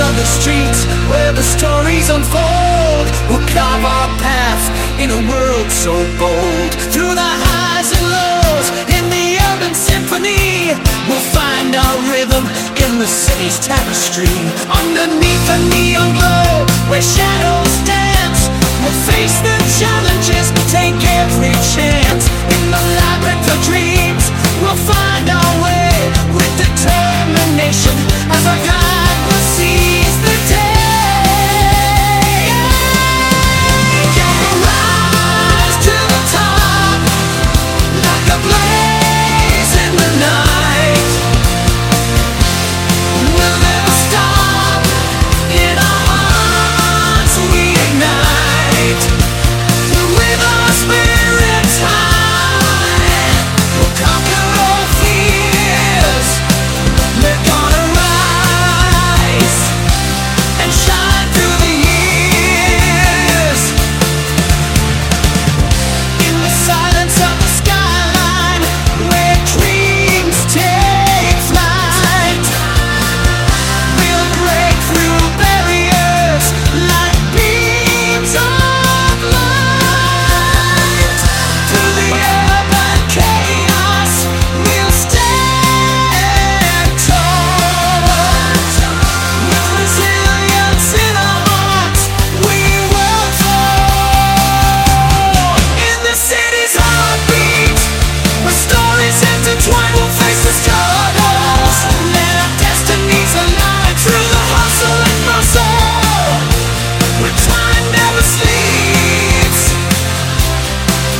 on the streets where the stories unfold. We'll carve our path in a world so bold. Through the highs and lows in the urban symphony We'll find our rhythm in the city's tapestry. Underneath the neon glow where shadows dance We'll face the challenges, take every chance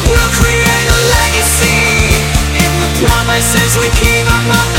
We'll create a legacy. In the promises we keep the